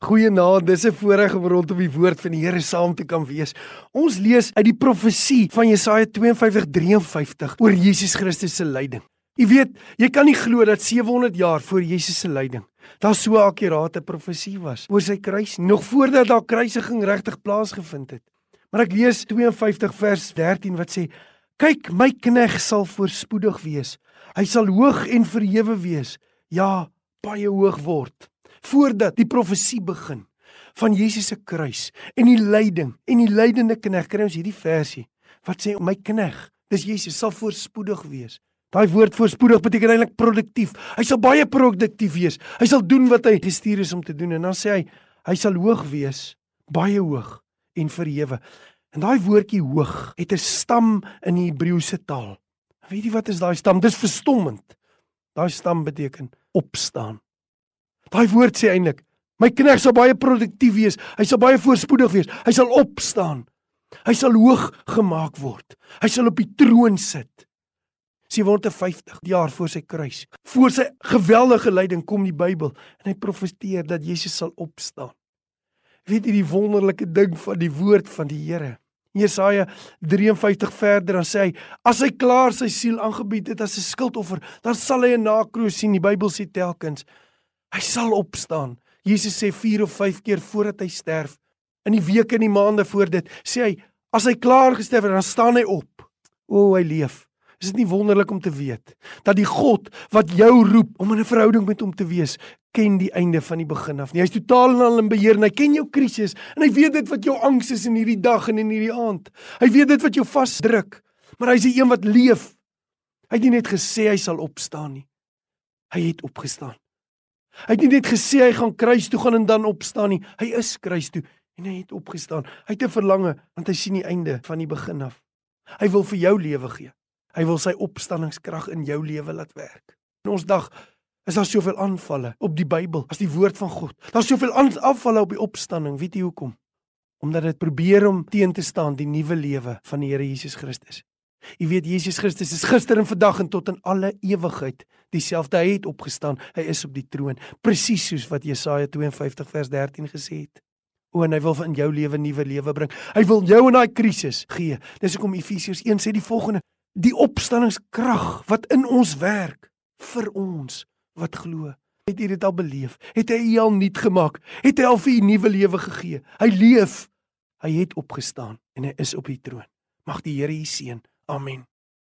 Goeienaand, dis 'n voorreg om rondom die woord van die Here saam te kan wees. Ons lees uit die profesie van Jesaja 52:53 oor Jesus Christus se lyding. Jy weet, jy kan nie glo dat 700 jaar voor Jesus se lyding daar so 'n akkurate profesie was oor sy kruis, nog voordat daar kruisiging regtig plaasgevind het. Maar ek lees 52 vers 13 wat sê: "Kyk, my knegg sal voorspoedig wees. Hy sal hoog en verhewe wees. Ja, baie hoog word." Voordat die profesie begin van Jesus se kruis en die lyding en die lydende knegg kry ons hierdie versie wat sê my knegg dis Jesus sal voorspoedig wees. Daai woord voorspoedig beteken eintlik produktief. Hy sal baie produktief wees. Hy sal doen wat hy gestuur is om te doen. En dan sê hy hy sal hoog wees baie hoog en verhewe. En daai woordjie hoog het 'n stam in die Hebreëse taal. Weet jy wat is daai stam? Dis verstommend. Daai stam beteken opstaan Daai woord sê eintlik, my knegg sal baie produktief wees. Hy sal baie voorspoedig wees. Hy sal opstaan. Hy sal hoog gemaak word. Hy sal op die troon sit. 750 jaar voor sy kruis. Voor sy geweldige lyding kom die Bybel en hy profeteer dat Jesus sal opstaan. Weet jy die wonderlike ding van die woord van die Here? Jesaja 53 verder dan sê hy as hy klaar sy siel aangebied het as 'n skuldoffer, dan sal hy 'n nakroos sien. Die Bybel sê telkens Hy sal opstaan. Jesus sê 4 of 5 keer voordat hy sterf. In die weke en die maande voor dit sê hy as hy klaar gesterf het, dan staan hy op. O, hy leef. Is dit nie wonderlik om te weet dat die God wat jou roep om in 'n verhouding met hom te wees, ken die einde van die begin af nie. Hy's totaal en al in beheer en hy ken jou krisis en hy weet dit wat jou angs is in hierdie dag en in hierdie aand. Hy weet dit wat jou vasdruk. Maar hy's die een wat leef. Hy het nie net gesê hy sal opstaan nie. Hy het opgestaan. Hy het nie net gesê hy gaan kruis toe gaan en dan opstaan nie. Hy is kruis toe en hy het opgestaan. Hy het 'n verlange want hy sien die einde van die begin af. Hy wil vir jou lewe gee. Hy wil sy opstanningskrag in jou lewe laat werk. In ons dag is daar soveel aanvalle op die Bybel as die woord van God. Daar's soveel aanvalle op die opstanding. Weet jy hoekom? Omdat dit probeer om teen te staan die nuwe lewe van die Here Jesus Christus. Jy weet Jesus Christus is gister en vandag en tot in alle ewigheid dieselfde. Hy het opgestaan. Hy is op die troon, presies soos wat Jesaja 52 vers 13 gesê het. O en hy wil in jou lewe nuwe lewe bring. Hy wil jou in daai krisis gee. Dis hoekom Efesiërs 1 sê die volgende: Die opstanningskrag wat in ons werk vir ons wat glo. Het jy dit al beleef? Het hy al nuut gemaak? Het hy al vir u nuwe lewe gegee? Hy leef. Hy het opgestaan en hy is op die troon. Mag die Here u seën. I mean,